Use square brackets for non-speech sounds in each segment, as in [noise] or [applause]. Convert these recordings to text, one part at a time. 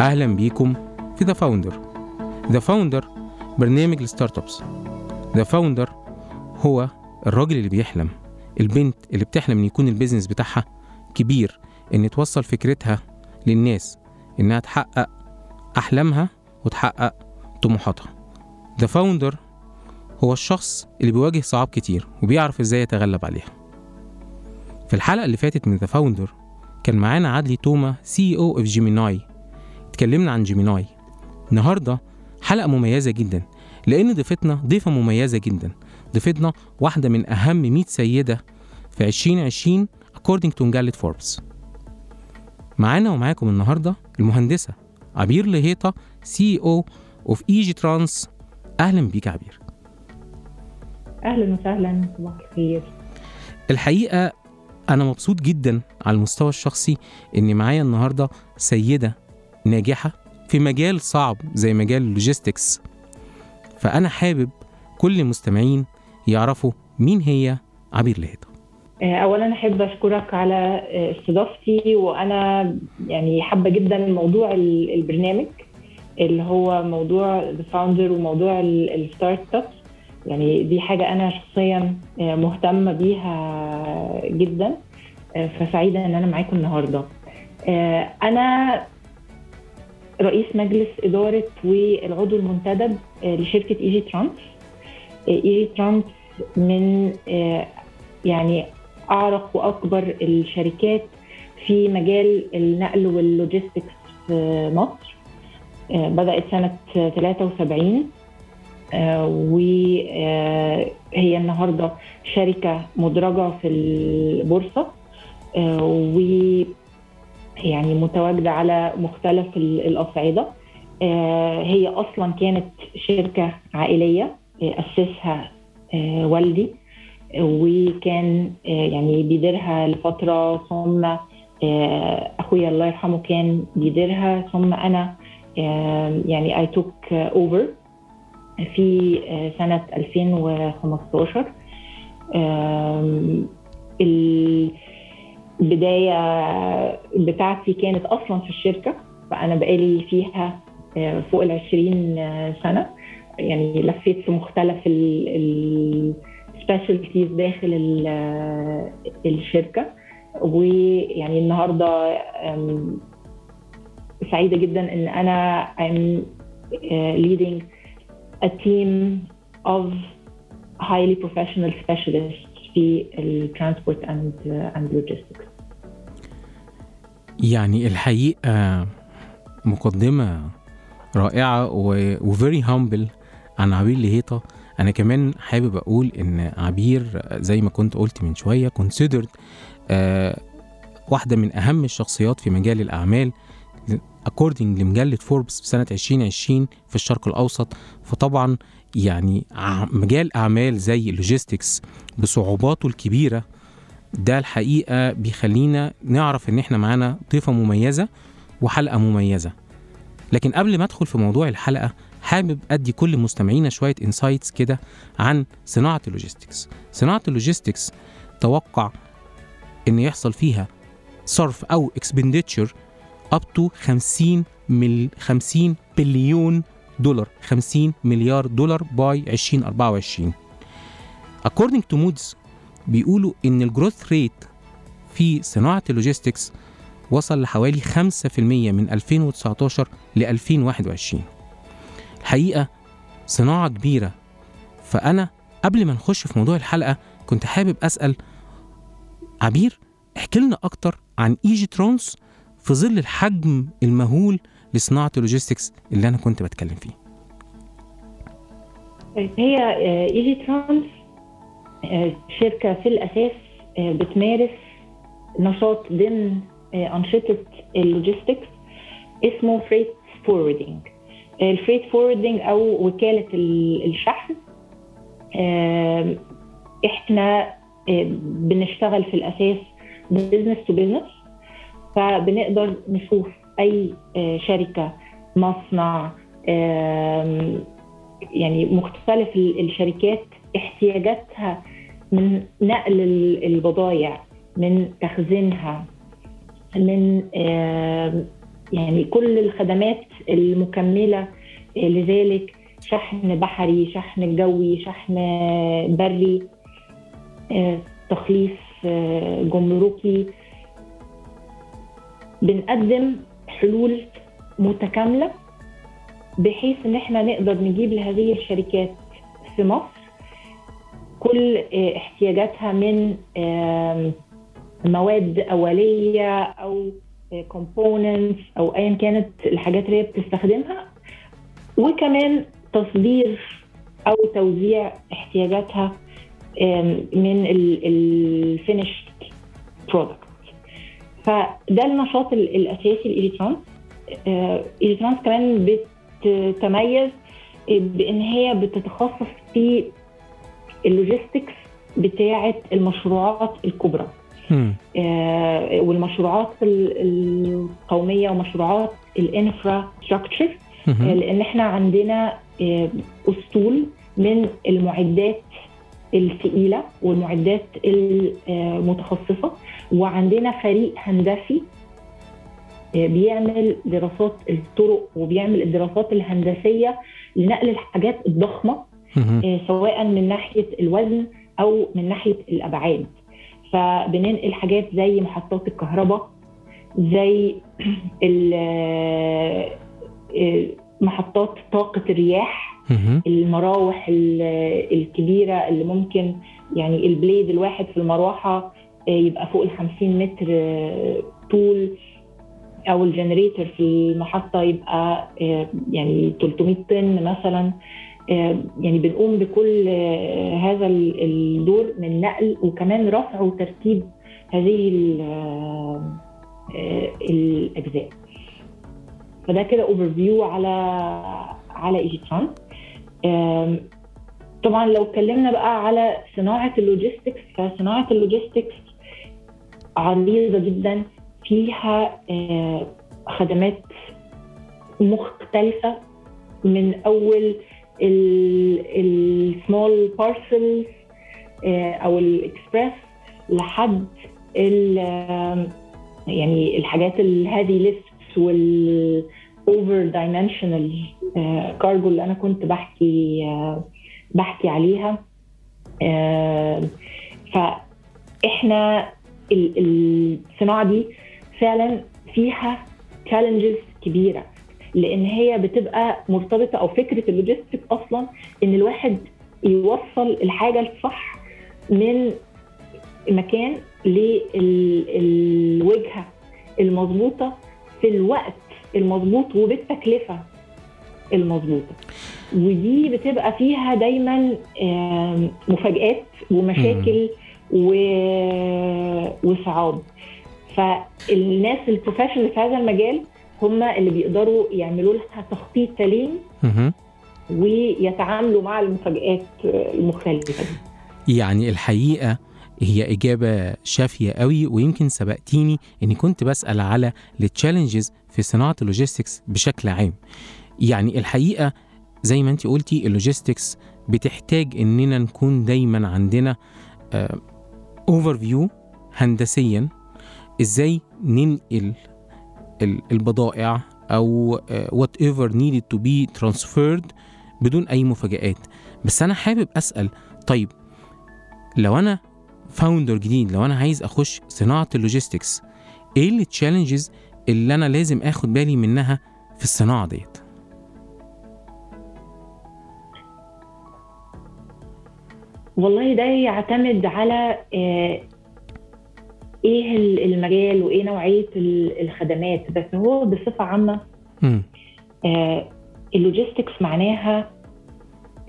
أهلا بيكم في The Founder The Founder برنامج ال startups The Founder هو الراجل اللي بيحلم البنت اللي بتحلم إن يكون ال business بتاعها كبير إن توصل فكرتها للناس إنها تحقق أحلامها وتحقق طموحاتها. The Founder هو الشخص اللي بيواجه صعاب كتير وبيعرف إزاي يتغلب عليها. في الحلقة اللي فاتت من The Founder كان معانا عدلي توما CEO of جيميناي اتكلمنا عن جيميناي. النهارده حلقة مميزة جدا لأن ضيفتنا ضيفة مميزة جدا. ضيفتنا واحدة من أهم 100 سيدة في 2020 according to مجلة فوربس معانا ومعاكم النهارده المهندسة عبير لهيطة CEO of ايجي ترانس أهلا بيك عبير أهلا وسهلا صباح الخير. الحقيقة أنا مبسوط جدا على المستوى الشخصي إن معايا النهاردة سيدة ناجحة في مجال صعب زي مجال ال logistics. فأنا حابب كل المستمعين يعرفوا مين هي عبير لهيطة. آه، اولا أحب أشكرك على آه، استضافتي وأنا يعني حابة جدا موضوع ال- البرنامج اللي هو موضوع the founder وموضوع ال startup يعني دي حاجة أنا شخصيا آه، مهتمة بيها جدا. فسعيدة إن أنا معاكم النهارده. أنا رئيس مجلس إدارة والعضو المنتدب آه، لشركة إيجي ترانس إيجي ترانس من آه، يعني أعرق وأكبر الشركات في مجال النقل وال logistics في مصر. آه، بدأت سنة 73 وهي النهارده شركة مدرجة في البورصة. آه، و يعني متواجدة على مختلف ال- الأصعدة. آه، هي أصلا كانت شركة عائلية آه، أسسها آه، والدي. وكان يعني بيديرها لفترة ثم أخويا الله يرحمه كان بيديرها ثم أنا يعني I took over في سنة 2015 البداية بتاعتي كانت أصلا في الشركة فأنا بقالي فيها آه، فوق العشرين سنة يعني لفيت في مختلف ال ال سبيشالتيز داخل ال- الشركة ويعني النهارده أم، سعيدة جدا إن أنا I'm leading a team of highly professional specialists في ال transport and and logistics. يعني الحقيقة مقدمة رائعة و very humble عن عبير لهيطة. أنا كمان حابب أقول إن عبير زي ما كنت قلت من شوية considered آه واحدة من أهم الشخصيات في مجال الأعمال according لمجلة فوربس في سنة 2020 في الشرق الأوسط. فطبعا يعني مجال أعمال زي اللوجيستكس بصعوباته الكبيرة ده الحقيقة بيخلينا نعرف إن إحنا معانا ضيفة مميزة وحلقة مميزة. لكن قبل ما أدخل في موضوع الحلقة حابب أدي كل مستمعينا شوية insights كده عن صناعة ال logistics. صناعة ال logistics توقع إن يحصل فيها صرف أو expenditure up to 50 مل 50 بليون دولار. 50 مليار دولار by 2024 according to Moody's بيقولوا إن ال growth rate في صناعة ال logistics وصل لحوالي 5% من 2019 ل 2021 الحقيقة صناعة كبيرة. فأنا قبل ما نخش في موضوع الحلقة كنت حابب أسأل عبير احكي لنا أكتر عن إيجي ترانس في ظل الحجم المهول لصناعة ال logistics اللي أنا كنت بتكلم فيه. طيب هي إيجي ترانس شركة في الأساس آه، بتمارس نشاط ضمن آه، أنشطة ال logistics اسمه freight forwarding ال freight forwarding أو وكالة ال- الشحن آه، إحنا آه، بنشتغل في الأساس business to business فبنقدر نشوف أي آه، شركة مصنع يعني مختلف ال- الشركات احتياجاتها من نقل ال- البضائع من تخزينها من يعني كل الخدمات المكملة لذلك شحن بحري شحن جوي شحن بري تخليص جمركي. بنقدم حلول متكاملة بحيث إن إحنا نقدر نجيب لهذه الشركات في مصر كل احتياجاتها من مواد أولية أو components أو ايا كانت الحاجات اللي هي بتستخدمها وكمان تصدير أو توزيع احتياجاتها من ال finished product فده النشاط الأساسي لإيجي ترانس إيجي ترانس كمان بتتميز بإن هي بتتخصص في ال logistics بتاعه المشروعات الكبرى. آه والمشروعات القومية ومشروعات ال infrastructure آه لأن إحنا عندنا آه أسطول من المعدات الثقيلة والمعدات المتخصصه وعندنا فريق هندسي بيعمل دراسات الطرق وبيعمل الدراسات الهندسية لنقل الحاجات الضخمة سواء من ناحية الوزن أو من ناحية الأبعاد. فبننقل حاجات زي محطات الكهرباء زي [clears throat] محطات طاقة الرياح المراوح الكبيرة اللي ممكن يعني ال blade الواحد في المروحة يبقى فوق ال 50 متر طول أو ال generator في المحطة يبقى يعني 300 طن مثلا. يعني بنقوم بكل هذا الدور من نقل وكمان رفع وترتيب هذه الأجزاء. فده كده overview على على ايجيترانس طبعا لو اتكلمنا بقى على صناعة ال logistics فصناعة ال logistics عريضة جدا فيها خدمات مختلفة من أول ال small parcels أو الاكسبرس لحد يعني الحاجات ال heavy lift وال over dimensional cargo اللي أنا كنت بحكي بحكي عليها. فإحنا الصناعة دي فعلا فيها challenges كبيرة. لأن هي بتبقى مرتبطه أو فكره ال logistic أصلا ان الواحد يوصل الحاجة الصح من مكان للوجهه المظبوطه في الوقت المظبوط وبالتكلفه المظبوطه ودي بتبقى فيها دايما مفاجآت ومشاكل وصعاب. فالناس البروفيشنال في هذا المجال هم اللي بيقدروا يعملوا لها تخطيط سليم ويتعاملوا مع المفاجآت المختلفة دي. يعني الحقيقة هي إجابة شافية قوي ويمكن سبقتيني إني كنت بسأل على ال challenges في صناعة ال logistics بشكل عام. يعني الحقيقة زي ما انت قلتي ال logistics بتحتاج إننا نكون دايما عندنا overview هندسيا. إزاي ننقل البضائع أو whatever needed to be transferred بدون أي مفاجآت. بس أنا حابب أسأل طيب لو أنا founder جديد لو أنا عايز أخش صناعة ال logistics إيه ال challenges اللي أنا لازم آخد بالي منها في الصناعة ديت؟ والله ده يعتمد على إيه المجال وإيه نوعية الخدمات بس هو بصفة عامة آه ال logistics معناها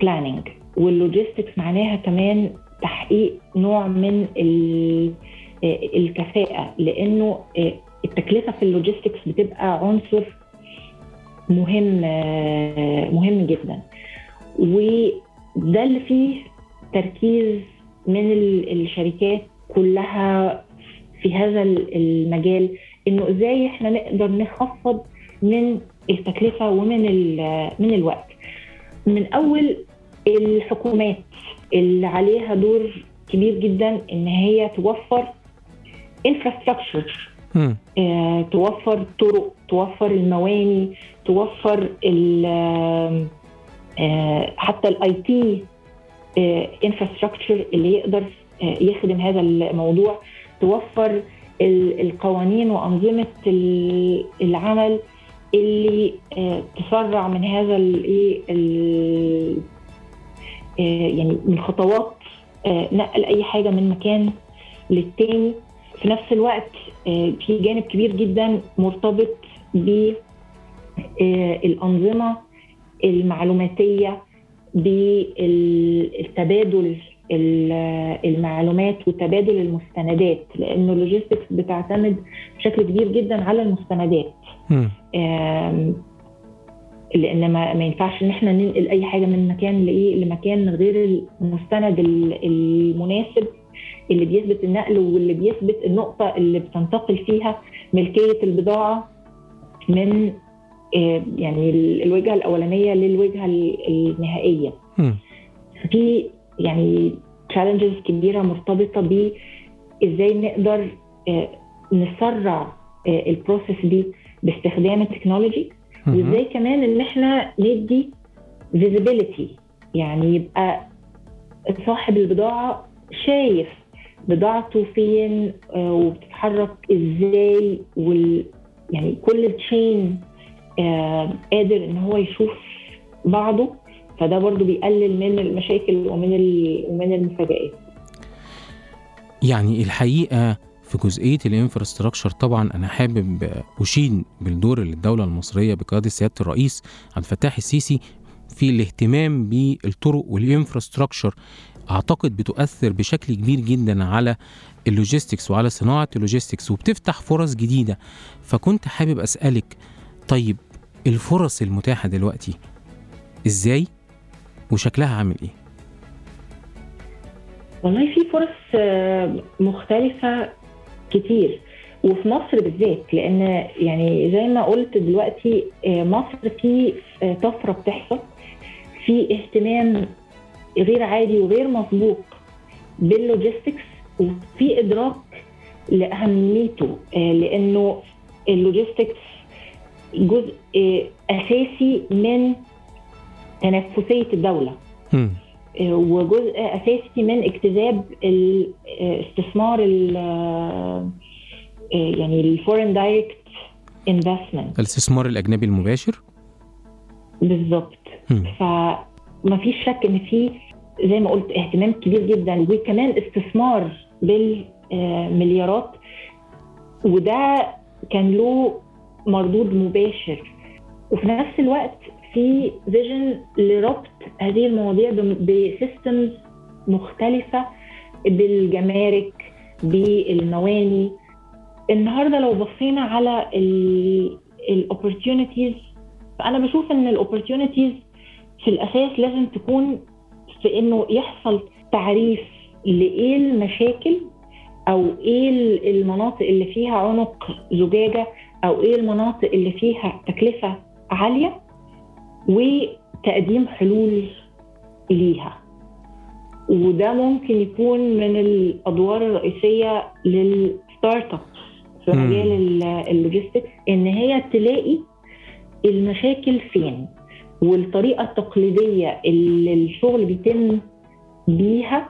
planning وال logistics معناها كمان تحقيق نوع من الكفاءة لأنه التكلفة في ال logistics بتبقى عنصر مهم مهم جدا. وده اللي فيه تركيز من الشركات كلها في هذا المجال إنه إزاي إحنا نقدر نخفض من التكلفة ومن من الوقت. من أول الحكومات اللي عليها دور كبير جدا إن هي توفر انفراستراكشر. آه، توفر طرق توفر المواني توفر آه، حتى ال IT infrastructure اللي يقدر آه، يخدم هذا الموضوع. توفر ال- القوانين وأنظمة ال- العمل اللي آه، تسرع من هذا الايه ال- آه، يعني من خطوات آه، نقل أي حاجة من مكان للتاني. في نفس الوقت في جانب كبير جدا مرتبط بالأنظمة المعلوماتية بالتبادل المعلومات وتبادل المستندات لأنه اللوجيستكس بتعتمد بشكل كبير جدا على المستندات. لأن ما, ما ينفعش إن إحنا ننقل أي حاجة من مكان لإيه لمكان غير المستند ال- المناسب اللي بيثبت النقل واللي بيثبت النقطة اللي بتنتقل فيها ملكية البضاعة من يعني ال- الوجهة الأولانية للوجهة ال- النهائية. في يعني challenges كبيرة مرتبطة ب إزاي نقدر آه، نسرع ال process دي باستخدام ال technology. وإزاي كمان إن إحنا ندي visibility يعني يبقى صاحب البضاعة شايف بضاعته فين آه، وبتتحرك إزاي وال يعني كل التشين آه، قادر إن هو يشوف بعضه فده برضو بيقلل من المشاكل ومن ومن المفاجآت. يعني الحقيقة في جزئية الانفراستراكشر طبعا أنا حابب اشيد بالدور اللي الدولة المصرية بقيادة سيادة الرئيس عبد الفتاح السيسي في الاهتمام بالطرق وال infrastructure. أعتقد بتؤثر بشكل كبير جدا على ال logistics وعلى صناعة ال logistics وبتفتح فرص جديدة. فكنت حابب أسألك طيب الفرص المتاحة دلوقتي إزاي؟ وشكلها عامل إيه؟ والله في فرص آه، مختلفة كتير وفي مصر بالذات لأن يعني زي ما قلت دلوقتي آه، مصر في آه، طفرة بتحصل في اهتمام غير عادي وغير مسبوق بال logistics وفي إدراك لأهميته آه، لأنه ال logistics جزء أساسي من تنافسية الدولة. مم. وجزء أساسي من اجتذاب الاستثمار ال- يعني ال foreign direct investment الاستثمار الأجنبي المباشر؟ بالظبط. مم. فما فيش شك إن في زي ما قلت اهتمام كبير جدا وكمان استثمار بالمليارات وده كان له مردود مباشر. وفي نفس الوقت في vision لربط هذه المواضيع ب systems مختلفة بالجمارك بالمواني. النهارده لو بصينا على ال opportunities فأنا بشوف إن ال opportunities في الأساس لازم تكون في إنه يحصل تعريف لإيه المشاكل أو إيه المناطق اللي فيها عنق زجاجة أو إيه المناطق اللي فيها تكلفة عالية. وتقديم حلول ليها وده ممكن يكون من الأدوار الرئيسية لل startup في. مجال ال- ال logistics إن هي تلاقي المشاكل فين والطريقة التقليدية اللي الشغل بيتم بيها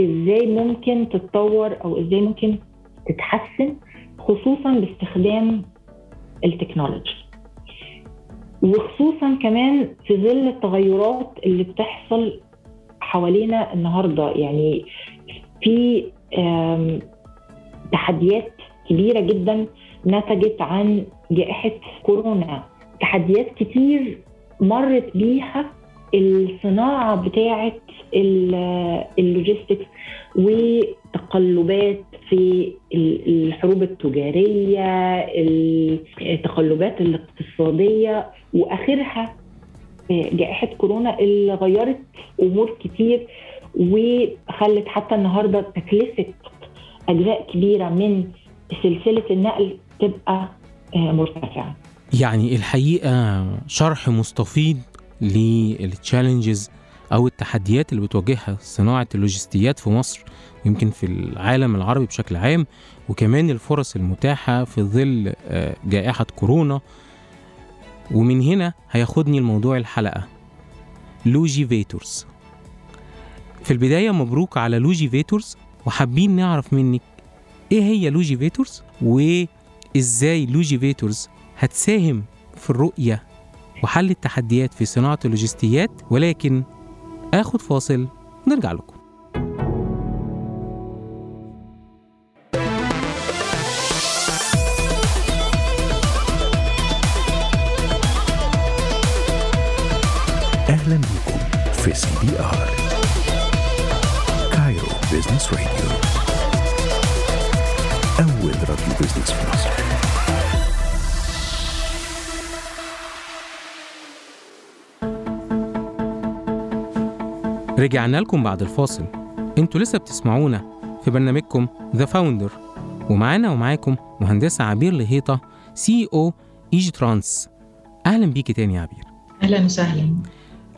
إزاي ممكن تتطور أو إزاي ممكن تتحسن خصوصا باستخدام ال technology وخصوصا كمان في ظل التغيرات اللي بتحصل حوالينا النهارده. يعني في تحديات كبيرة جدا نتجت عن جائحة كورونا. تحديات كتير مرت بيها الصناعة بتاعه ال- اللوجيستكس وتقلبات في ال- الحروب التجارية التقلبات الاقتصادية. وآخرها جائحة كورونا اللي غيرت أمور كتير وخلت حتى النهارده تكلفة أجزاء كبيرة من سلسلة النقل تبقى آه، مرتفعة. يعني الحقيقة شرح مستفيض للتشالنجز أو التحديات اللي بتواجهها صناعة اللوجستيات في مصر ويمكن في العالم العربي بشكل عام وكمان الفرص المتاحة في ظل آه، جائحة كورونا ومن هنا هياخدني الموضوع الحلقة. Logivators. في البداية مبروك على Logivators وحابين نعرف منك إيه هي Logivators وإزاي Logivators هتساهم في الرؤية وحل التحديات في صناعة اللوجستيات. ولكن آخد فاصل نرجع لكم. رجعنا لكم بعد الفاصل. أنتوا لسه بتسمعونا في برنامجكم The Founder ومعانا ومعاكم مهندسة عبير لهيطة CEO ايجي ترانس. أهلا بيكي تاني يا عبير. أهلا وسهلا.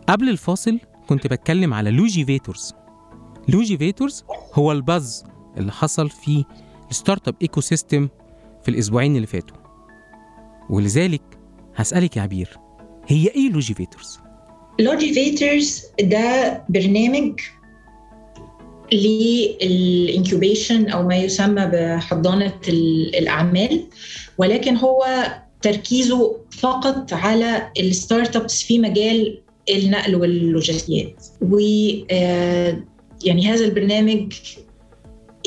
قبل الفاصل كنت بتكلم على Logivators Logivators هو ال buzz اللي حصل في ال startup ecosystem في الأسبوعين اللي فاتوا. ولذلك هسألك يا عبير هي إيه Logivators؟ Logivators ده برنامج لل incubation أو ما يسمى بحضانة ال- الأعمال ولكن هو تركيزه فقط على ال startups في مجال النقل واللوجستيات. و آه، يعني هذا البرنامج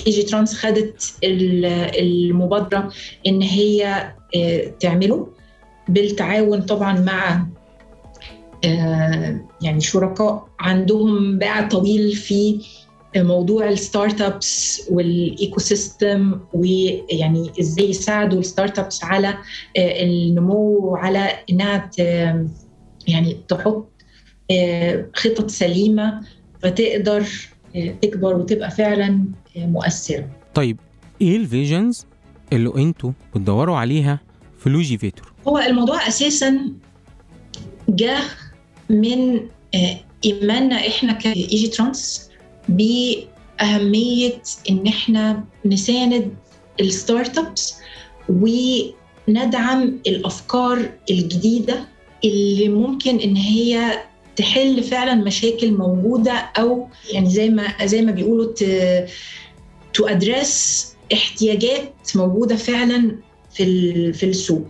إيجي ترانس خدت ال- المبادرة إن هي آه، تعمله بالتعاون طبعا مع يعني شركاء عندهم باع طويل في موضوع ال startups وال ecosystem ويعني إزاي يساعدوا ال startups على آه، النمو وعلى إنها يعني تحط آه، خطط سليمة فتقدر آه، تكبر وتبقى فعلا آه، مؤثرة. طيب إيه ال visions اللي أنتوا بتدوروا عليها في Loginnovators؟ هو الموضوع أساسا جه من آه، إيماننا إحنا كإيجي ترانس بأهمية إن إحنا نساند ال startups وندعم الأفكار الجديدة اللي ممكن إن هي تحل فعلا مشاكل موجودة أو يعني زي ما زي ما بيقولوا to address احتياجات موجودة فعلا في في السوق.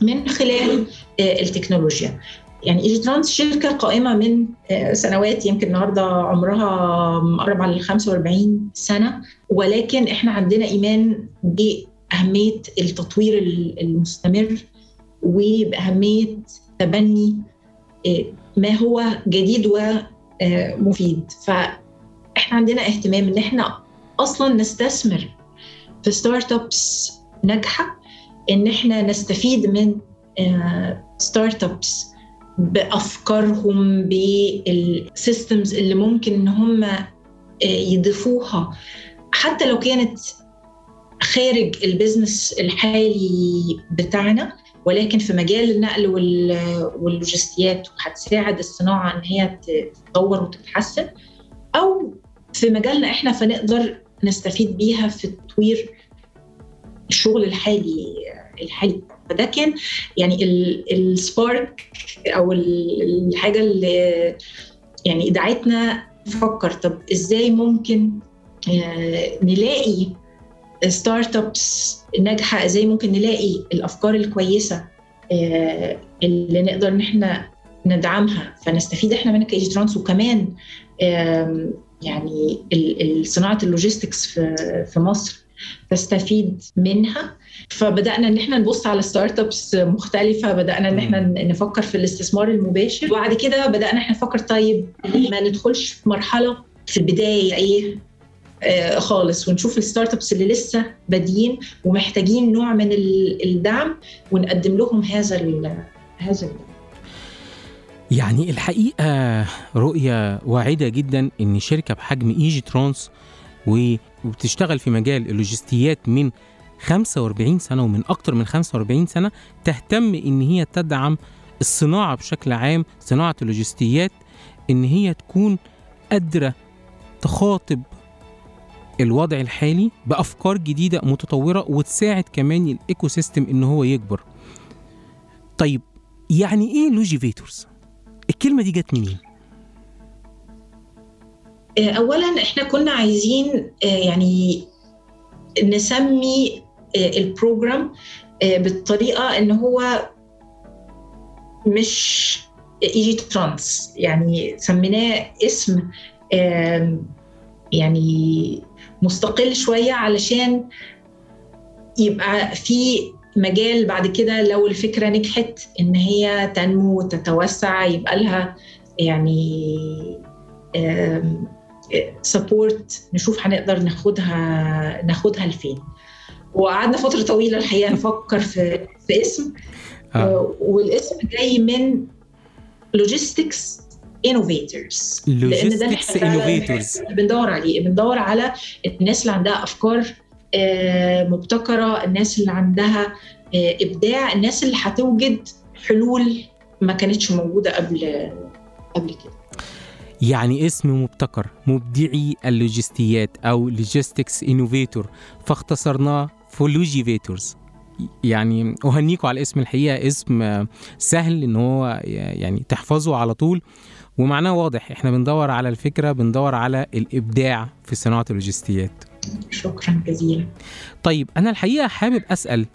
من خلال آه، التكنولوجيا يعني إيجي ترانس شركة قائمة من آه، سنوات يمكن النهارده عمرها مقرب على ال 45 سنة. ولكن إحنا عندنا إيمان بأهمية التطوير ال- المستمر وبأهمية تبني آه، ما هو جديد ومفيد فإحنا عندنا اهتمام إن إحنا أصلا نستثمر في startups ناجحة إن إحنا نستفيد من startups بأفكارهم بال systems اللي ممكن إن هم آه، يضيفوها. حتى لو كانت خارج ال business الحالي بتاعنا ولكن في مجال النقل وال- واللوجستيات وهتساعد الصناعة إن هي تتطور وتتحسن. أو في مجالنا إحنا فنقدر نستفيد بيها في تطوير الشغل الحالي الحالي فده كان يعني السبارك أو ال- الحاجة اللي يعني دعتنا نفكر طب إزاي ممكن آه، نلاقي ستارت ابس ناجحة؟ إزاي ممكن نلاقي الأفكار الكويسة آه، اللي نقدر إن إحنا ندعمها؟ فنستفيد إحنا منها كإيجي ترانس. وكمان يعني صناعة ال logistics في مصر. تستفيد منها. فبدأنا إن إحنا نبص على startups مختلفة بدأنا إن إحنا نفكر في الاستثمار المباشر. وبعد كده بدأنا إحنا نفكر طيب ليه ما ندخلش في مرحلة في البداية إيه آه خالص ونشوف ال startups اللي لسه بادئين ومحتاجين نوع من ال- الدعم ونقدم لهم هذا هذا ال يعني الحقيقة رؤية واعدة جدا إن شركة بحجم إيجي ترانس و- وبتشتغل في مجال اللوجستيات من 45 سنة ومن أكتر من 45 سنة تهتم إن هي تدعم الصناعة بشكل عام صناعة اللوجستيات إن هي تكون قادرة تخاطب الوضع الحالي بأفكار جديدة متطورة وتساعد كمان ال ecosystem إن هو يكبر. طيب يعني إيه لوجيفيتورز؟ الكلمة دي جت منين؟ اولا إحنا كنا عايزين آه، يعني نسمي آه، ال program آه، بالطريقة إن هو مش إيجي ترانس يعني سميناه اسم يعني مستقل شوية علشان يبقى في مجال بعد كده لو الفكرة نجحت إن هي تنمو وتتوسع يبقى لها يعني support نشوف هنقدر ناخدها ناخدها لفين. وقعدنا فترة طويلة الحقيقة نفكر في في اسم. آه. آه. والاسم جاي من logistics innovators logistics innovators بندور عليه. بندور على الناس اللي عندها أفكار آه، مبتكرة الناس اللي عندها آه، إبداع الناس اللي هتوجد حلول ما كانتش موجودة قبل قبل كده. يعني اسم مبتكر مبدعي اللوجستيات أو logistics innovator فاختصرناه فولوجيفيتورز. يعني أهنيكم على الاسم الحقيقة اسم سهل إن هو يعني تحفظه على طول. ومعناه واضح إحنا بندور على الفكرة بندور على الإبداع في صناعة اللوجستيات. شكرا جزيلا. طيب أنا الحقيقة حابب أسأل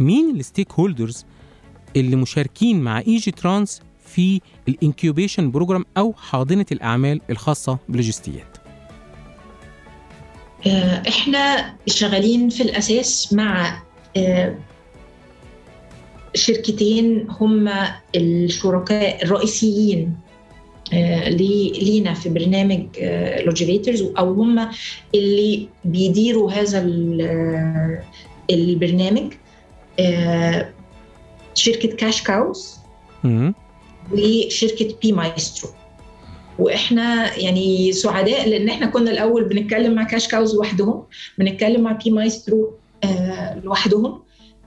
مين ال stakeholders اللي مشاركين مع إيجي ترانس في ال incubation program أو حاضنة الأعمال الخاصة باللوجستيات آه، إحنا شغالين في الأساس مع آه، شركتين هم الشركاء الرئيسيين آه، لي- لينا في برنامج لوجيفيترز أو هم اللي بيديروا هذا ال- البرنامج شركة كاش كاوز. وشركة بي مايسترو وإحنا يعني سعداء لأن إحنا كنا الأول بنتكلم مع كاش كاوز لوحدهم بنتكلم مع بي مايسترو آه لوحدهم.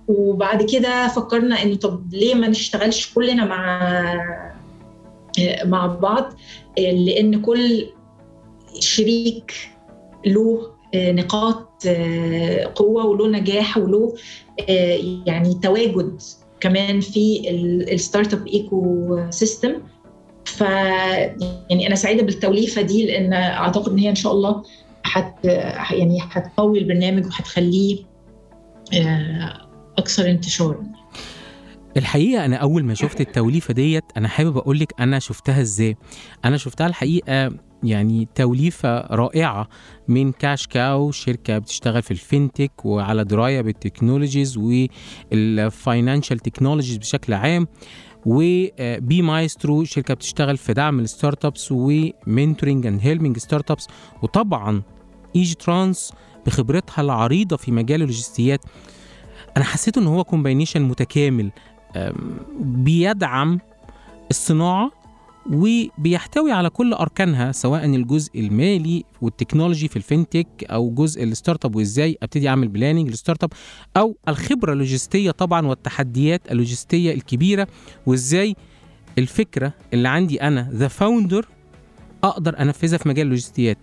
وبعد كده فكرنا إنه طب ليه ما نشتغلش كلنا مع آه مع بعض؟ لأن كل شريك له آه نقاط قوة وله نجاح وله يعني تواجد. كمان في ال startup ecosystem ف يعني أنا سعيدة بالتوليفة دي لأن أعتقد إن هي إن شاء الله حت يعني هتقوي البرنامج وهتخليه آه، أكثر انتشارا. الحقيقة أنا أول ما شفت التوليفة ديت أنا حابب أقول لك أنا شفتها إزاي؟ أنا شفتها الحقيقة يعني توليفة رائعة من كاش كاو شركة بتشتغل في ال fintech وعلى دراية بال technologies وال financial technologies بشكل عام وبي مايسترو شركة بتشتغل في دعم ال startups و mentoring and helping startups وطبعا ايجي ترانس بخبرتها العريضة في مجال اللوجستيات. أنا حسيت إن هو combination متكامل بيدعم الصناعة وبيحتوي على كل أركانها سواء الجزء المالي والتكنولوجي في ال fintech أو جزء ال startup وإزاي أبتدي أعمل planning لل startup أو الخبرة اللوجستية طبعا والتحديات اللوجستية الكبيرة وإزاي الفكرة اللي عندي as a founder أقدر أنفذها في مجال اللوجستيات.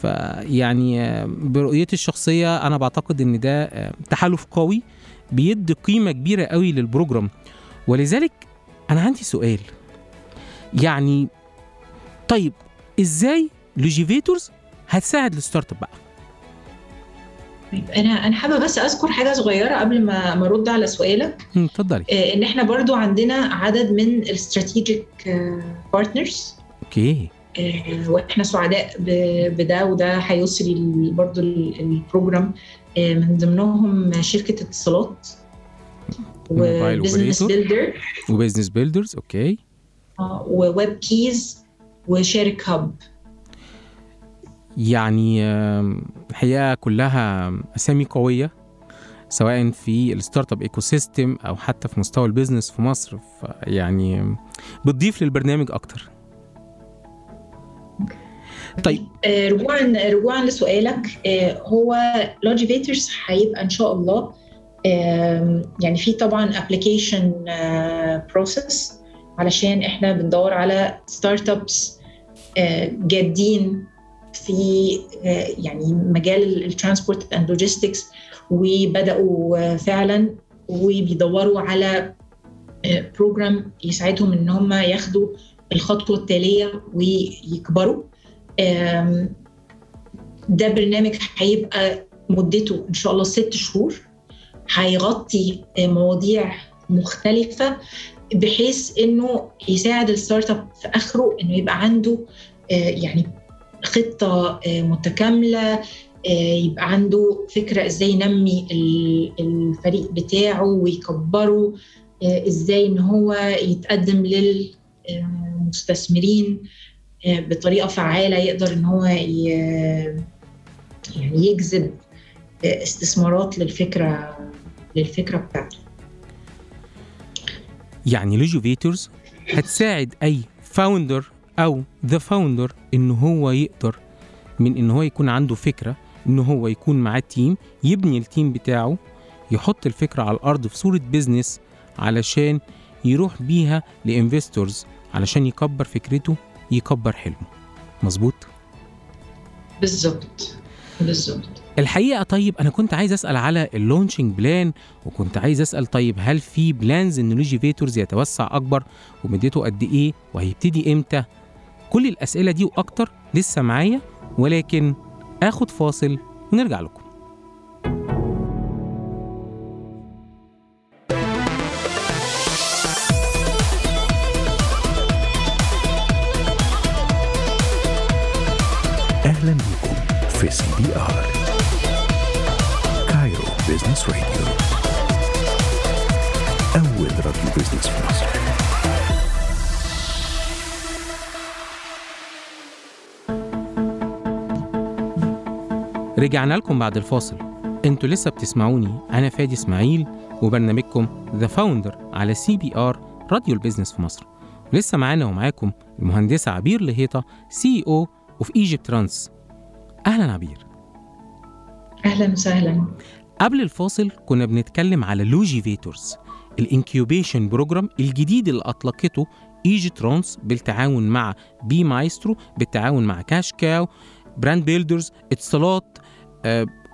فيعني آه، برؤيتي الشخصية أنا بعتقد إن ده آه، تحالف قوي بيدي قيمة كبيرة قوي لل program. ولذلك أنا عندي سؤال. يعني طيب إزاي لوجيفيتورز هتساعد ال startup بقى؟ طيب أنا أنا حابة بس أذكر حاجة صغيرة قبل ما ما أرد على سؤالك. اتفضلي. آه، إن إحنا برضو عندنا عدد من ال strategic partners okay. وإحنا سعداء بده وده هيسري برضو ال- ال program آه، من ضمنهم شركة اتصالات. وبزنس. بيلدر وبزنس بيلدرز أوكي. وويب كيز وشارك هاب يعني الحقيقة كلها أسامي قوية سواء في ال startup ecosystem أو حتى في مستوى ال business في مصر. يعني بتضيف للبرنامج أكتر. طيب. آه، رجوعا رجوعا لسؤالك. آه، هو لوجيفيتورز هيبقى إن شاء الله يعني في طبعا application process علشان إحنا بندور على startups آه، جادين في آه، يعني مجال ال transport and logistics وبدأوا آه، فعلا وبيدوروا على program يساعدهم إن هم ياخدوا الخطوة التالية ويكبروا. ده برنامج هيبقى مدته إن شاء الله ست شهور. هيغطي مواضيع مختلفة. بحيث إنه يساعد ال startup في آخره إنه يبقى عنده آه، يعني خطة آه، متكاملة آه، يبقى عنده فكرة إزاي ينمي ال- الفريق بتاعه ويكبره إزاي إن هو يتقدم للمستثمرين بطريقة فعالة يقدر إن هو يعني يجذب استثمارات للفكرة للفكرة بتاعته. يعني لوجيفيتورز هتساعد أي founder أو the founder إن هو يقدر من إن هو يكون عنده فكرة إن هو يكون معاه team يبني ال team بتاعه يحط الفكرة على الأرض في صورة business علشان يروح بيها ل investors علشان يكبر فكرته يكبر حلمه. مظبوط؟ بالظبط. بالظبط. الحقيقة طيب أنا كنت عايز أسأل على ال launching plan وكنت عايز أسأل طيب هل في plans إن لوجيفيتورز يتوسع أكبر؟ ومدته قد إيه؟ وهيبتدي إمتى؟ كل الأسئلة دي وأكتر لسه معايا ولكن آخد فاصل ونرجع لكم. رجعنا لكم بعد الفاصل. أنتوا لسه بتسمعوني أنا فادي إسماعيل وبرنامجكم The Founder على سي بي ار راديو ال business في مصر. لسه معانا ومعاكم المهندسه عبير لهيطة CEO of ايجي ترانس أهلا عبير. أهلا وسهلا. قبل الفاصل كنا بنتكلم على لوجيفيتورز ال incubation program الجديد اللي أطلقته ايجي ترانس بالتعاون مع بي مايسترو بالتعاون مع كاش كاو بزنس بيلدرز اتصالات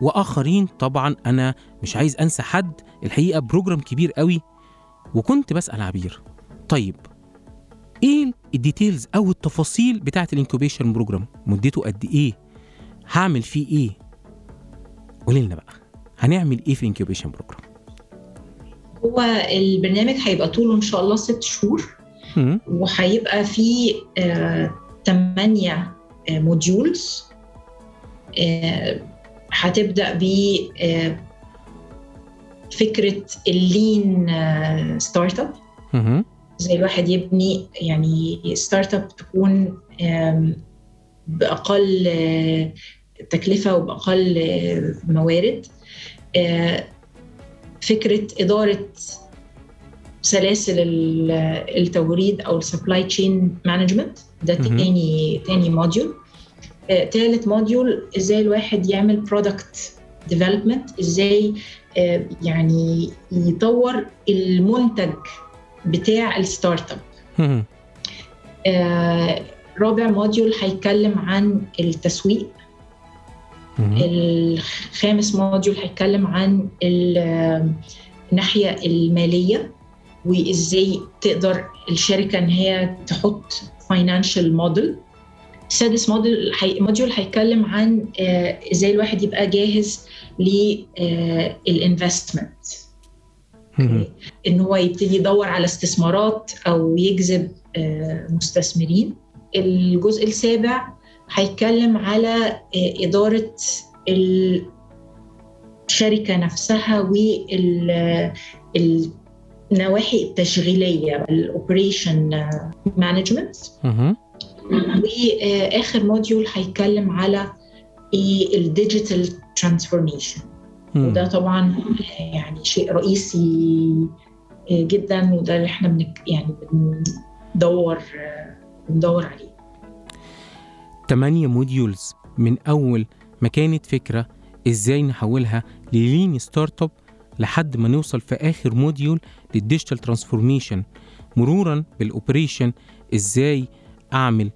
وآخرين طبعا أنا مش عايز أنسى حد الحقيقة program كبير قوي وكنت بسأل عبير طيب إيه ال details أو التفاصيل بتاعة ال incubation program؟ مدته قد إيه؟ هعمل فيه إيه؟ قولي لنا بقى هنعمل إيه في الانكيوبيشن بروجرام؟ هو البرنامج هيبقى طوله إن شاء الله ست شهور. وهيبقى فيه آه، تمانية آه، modules آه، هتبدأ ب آه، فكرة ال lean آه، startup مهم. زي الواحد يبني يعني startup تكون بأقل آه، تكلفة وبأقل آه، موارد آه، فكرة إدارة سلاسل ال- التوريد أو ال supply chain management ده. تاني تاني module آه، تالت module إزاي الواحد يعمل product development إزاي آه، يعني يطور المنتج بتاع ال startup. آه، رابع module هيتكلم عن التسويق. الخامس module هيتكلم عن ال- الناحية المالية وإزاي تقدر الشركة إن هي تحط financial model السادس module هي- module هيتكلم عن آه، إزاي الواحد يبقى جاهز لل investment مهم. إن هو يبتدي يدور على استثمارات أو يجذب آه، مستثمرين الجزء السابع هيتكلم على آه، إدارة الشركة نفسها والنواحي التشغيلية ال operation management. وآخر module هيتكلم على ال digital transformation. وده طبعا يعني شيء رئيسي جدا وده اللي إحنا بنك يعني بندور بندور عليه. تمانية modules من أول ما كانت فكرة إزاي نحولها ل lean startup لحد ما نوصل في آخر module لل digital transformation مرورا بال operation إزاي أعمل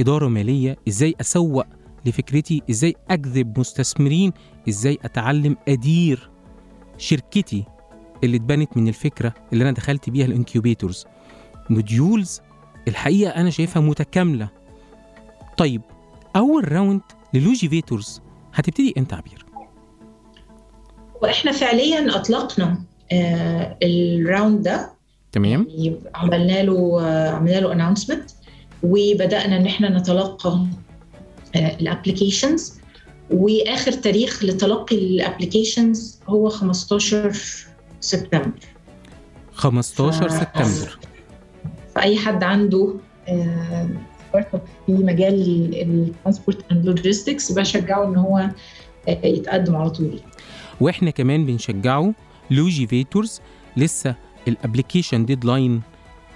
إدارة مالية إزاي أسوق لفكرتي إزاي أجذب مستثمرين إزاي أتعلم أدير شركتي اللي اتبنت من الفكرة اللي أنا دخلت بيها ال incubators. modules الحقيقة أنا شايفها متكاملة. طيب أول round للوجيفيتورز هتبتدي إمتى عبير؟ وإحنا فعليا أطلقنا آه، ال round ده. تمام. يعني عملنا له آه، عملنا له announcement وبدأنا إن إحنا نتلقى ال applications وآخر تاريخ لتلقي ال applications هو 15 سبتمبر. 15 ف- سبتمبر. فأي حد عنده startup في مجال ال transport and logistics بشجعه إن هو آه، يتقدم على طول. وإحنا كمان بنشجعه لوجيفيتورز لسه ال application deadline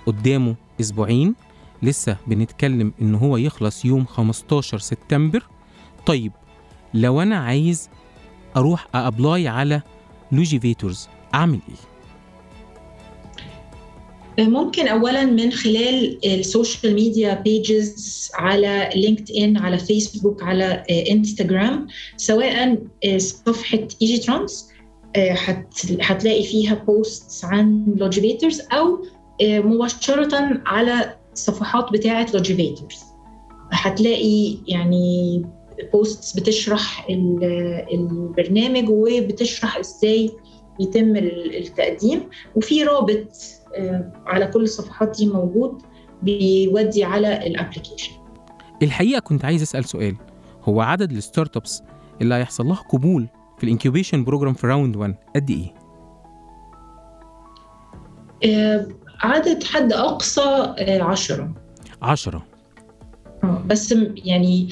قدامه أسبوعين. لسه بنتكلم إن هو يخلص يوم 15 سبتمبر. طيب لو أنا عايز أروح apply على لوجيفيتورز أعمل إيه؟ ممكن اولا من خلال ال social media pages على LinkedIn على فيسبوك على انستغرام سواء صفحة ايجي ترانس هتلاقي فيها posts عن لوجيفيتورز أو مباشرة على الصفحات بتاعه لوجيفيتورز هتلاقي يعني posts بتشرح ال- البرنامج وبتشرح إزاي يتم التقديم. وفي رابط آه، على كل الصفحات دي موجود بيودي على ال application الحقيقة كنت عايز أسأل سؤال. هو عدد ال startups اللي هيحصل لها قبول في ال incubation program في round 1 قد إيه؟ آه، عدد حد أقصى آه، عشرة. 10 آه، بس يعني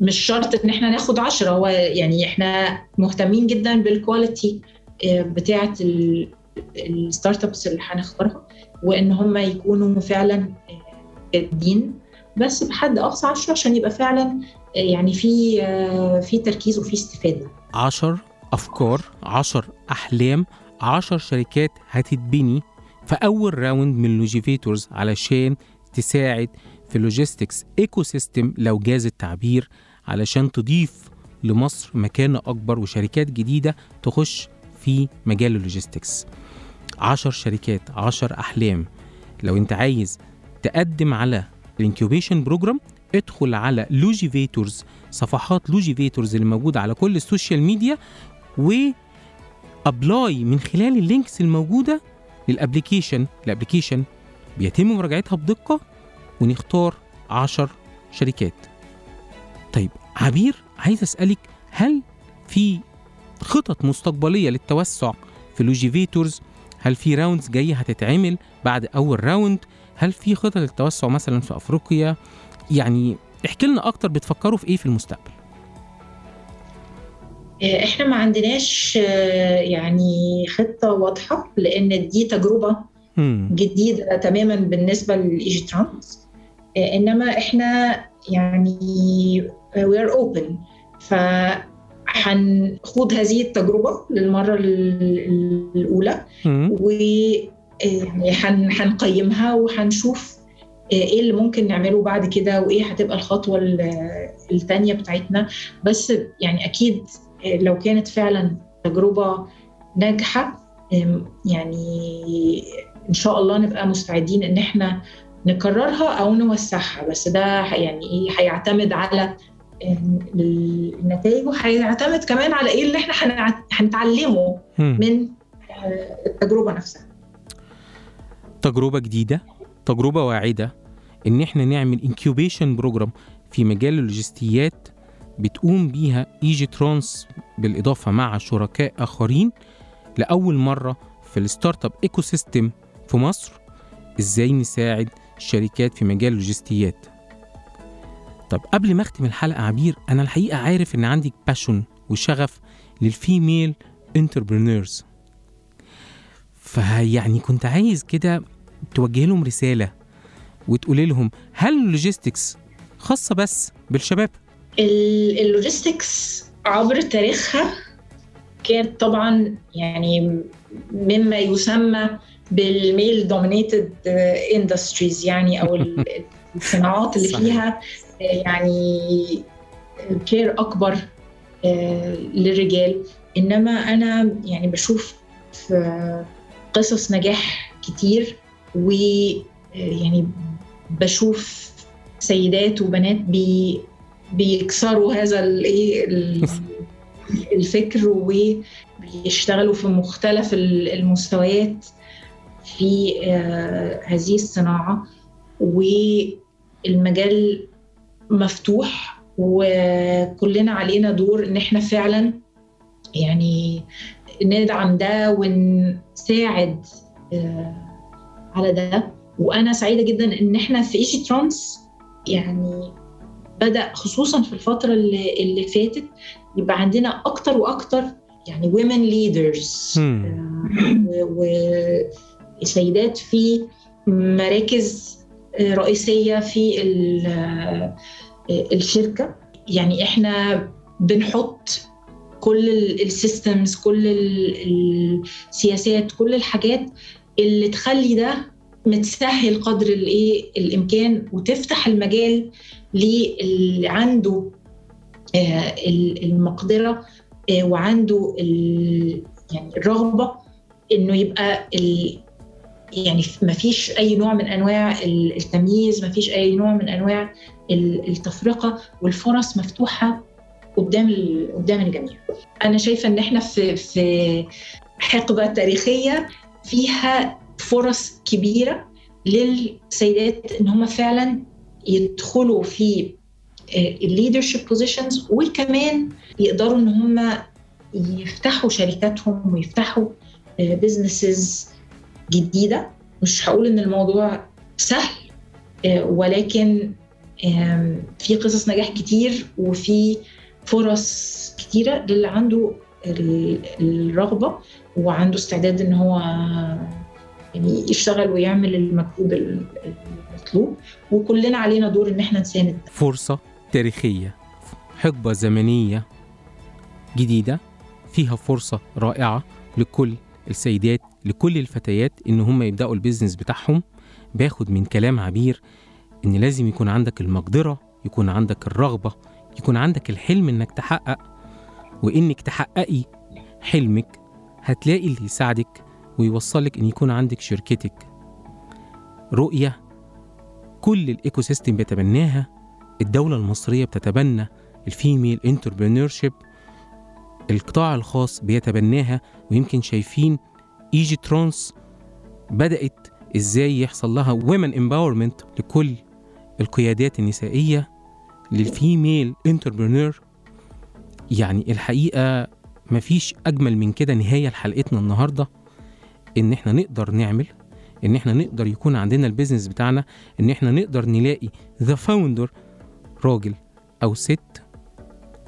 مش شرط إن إحنا ناخد عشرة هو يعني إحنا مهتمين جدا بال quality آه، بتاعة ال- ال startups اللي هنختارها وإن هم يكونوا فعلا جادين بس بحد أقصى 10 عشان يبقى فعلا يعني في في تركيز وفي استفادة. 10 افكار 10 أحلام 10 شركات هتتبني في اول round من لوجيفيتورز علشان تساعد في ال logistics ecosystem لو جاز التعبير علشان تضيف لمصر مكانة أكبر وشركات جديدة تخش في مجال ال logistics 10 شركات 10 أحلام. لو أنت عايز تقدم على ال incubation program ادخل على لوجيفيتورز صفحات لوجيفيتورز اللي موجودة على كل ال social media و apply من خلال ال links الموجودة لل application. ال application بيتم مراجعتها بدقة ونختار 10 شركات. طيب عبير عايز أسألك هل في خطط مستقبلية للتوسع في لوجيفيتورز هل في rounds جاية هتتعمل بعد أول round؟ هل في خطط للتوسع مثلا في أفريقيا؟ يعني احكي لنا أكتر بتفكروا في إيه في المستقبل؟ إحنا ما عندناش آه، يعني خطة واضحة لأن دي تجربة. جديدة تماما بالنسبة للايجي ترانس آه، إنما إحنا يعني we are open فهنخوض هذه التجربة للمرة ال- الأولى مم. و يعني هن- هنقيمها وهنشوف إيه اللي ممكن نعمله بعد كده وإيه هتبقى الخطوة ال- التانية بتاعتنا بس يعني أكيد لو كانت فعلا تجربة ناجحة يعني إن شاء الله نبقى مستعدين إن إحنا نكررها أو نوسعها بس ده يعني إيه هيعتمد على النتائج وهيعتمد كمان على إيه اللي إحنا هنتعلمه. من التجربة نفسها تجربة جديدة تجربة واعدة إن إحنا نعمل incubation program في مجال اللوجستيات بتقوم بيها إيجي ترانس بالإضافة مع شركاء آخرين لأول مرة في ال startup ecosystem في مصر إزاي نساعد الشركات في مجال اللوجستيات طب قبل ما أختم الحلقة عبير أنا الحقيقة عارف إن عندك passion وشغف لل female entrepreneurs فيعني كنت عايز كده توجه لهم رسالة وتقولي لهم هل ال logistics خاصة بس بالشباب؟ ال- ال logistics عبر تاريخها كانت طبعا يعني مما يسمى بال male dominated industries يعني أو ال- [laughs] الصناعات اللي. فيها آه، يعني كير أكبر آه، للرجال إنما أنا يعني بشوف قصص نجاح كتير و آه، يعني بشوف سيدات وبنات بي بيكسروا هذا الايه ال- الفكر وبيشتغلوا في مختلف ال- المستويات في آه، هذه الصناعة. والمجال مفتوح وكلنا علينا دور إن إحنا فعلا يعني ندعم ده ونساعد آه، على ده. وأنا سعيدة جدا إن إحنا في إيجي ترانس يعني بدأ خصوصا في الفترة اللي, اللي فاتت يبقى عندنا أكتر وأكتر يعني. آه، و- وسيدات في مراكز رئيسية في آه، الشركة يعني إحنا بنحط كل السيستمز كل ال- السياسات كل الحاجات اللي تخلي ده متسهل قدر الايه؟ الامكان وتفتح المجال للي عنده آه، ال- المقدرة آه، وعنده يعني الرغبة إنه يبقى يعني ما فيش أي نوع من أنواع ال- التمييز ما فيش أي نوع من أنواع ال- التفرقة والفرص مفتوحة قدام قدام الجميع. أنا شايفة إن إحنا في في حقبة تاريخية فيها فرص كبيرة للسيدات إن هم فعلا يدخلوا في ال leadership positions وكمان يقدروا إن هم يفتحوا شركاتهم ويفتحوا businesses جديدة. مش هقول إن الموضوع سهل آه، ولكن في قصص نجاح كتير وفي فرص كتيرة للي عنده ال- الرغبة وعنده استعداد إن هو يعني يشتغل ويعمل المجهود ال- المطلوب. وكلنا علينا دور إن إحنا نساند فرصة تاريخية حقبة زمنية جديدة فيها فرصة رائعة لكل السيدات لكل الفتيات إن هم يبدأوا البيزنس بتاعهم. باخد من كلام عبير إن لازم يكون عندك المقدرة يكون عندك الرغبة يكون عندك الحلم إنك تحقق. وإنك تحققي حلمك هتلاقي اللي يساعدك ويوصلك إن يكون عندك شركتك. رؤية كل ال ecosystem بيتبناها الدولة المصرية بتتبنى ال female entrepreneurship القطاع الخاص بيتبناها ويمكن شايفين إيجي ترانس بدأت إزاي يحصل لها women empowerment لكل القيادات النسائية لل female entrepreneur. يعني الحقيقة مفيش أجمل من كده نهاية لحلقتنا النهاردة. إن إحنا نقدر نعمل إن إحنا نقدر يكون عندنا ال business بتاعنا إن إحنا نقدر نلاقي the founder راجل أو ست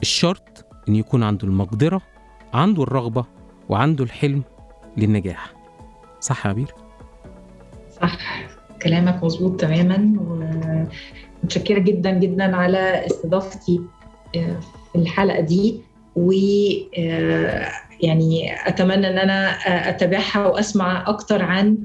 الشرط إن يكون عنده المقدرة عنده الرغبة وعنده الحلم للنجاح صح يا عبير؟ صح كلامك مظبوط تماما ومتشكرة جدا جدا على استضافتي آه، في الحلقة دي و آه، يعني أتمنى أن أنا آه، أتابعها وأسمع أكتر عن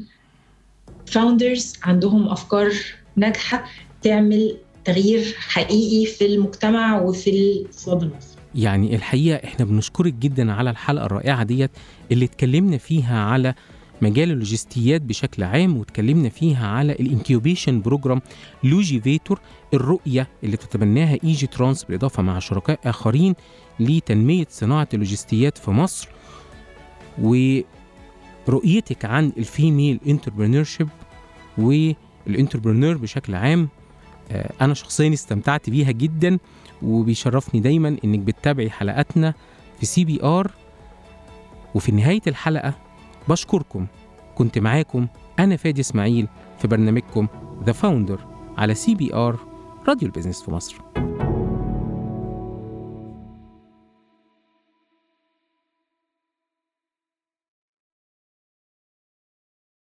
فاوندرز عندهم أفكار ناجحة تعمل تغيير حقيقي في المجتمع وفي الاقتصاد المصري يعني الحقيقة إحنا بنشكرك جدا على الحلقة الرائعة ديت اللي اتكلمنا فيها على مجال اللوجستيات بشكل عام واتكلمنا فيها على ال incubation program لوجيفيتور الرؤية اللي تتبناها إيجي ترانس بالإضافة مع شركاء آخرين لتنمية صناعة اللوجستيات في مصر ورؤيتك عن ال female entrepreneurship وال entrepreneur بشكل عام آه، أنا شخصيا استمتعت بيها جدا وبيشرفني دايما إنك بتتابعي حلقاتنا في CBR. وفي نهاية الحلقة بشكركم. كنت معاكم أنا فادي إسماعيل في برنامجكم The Founder على CBR راديو ال business في مصر.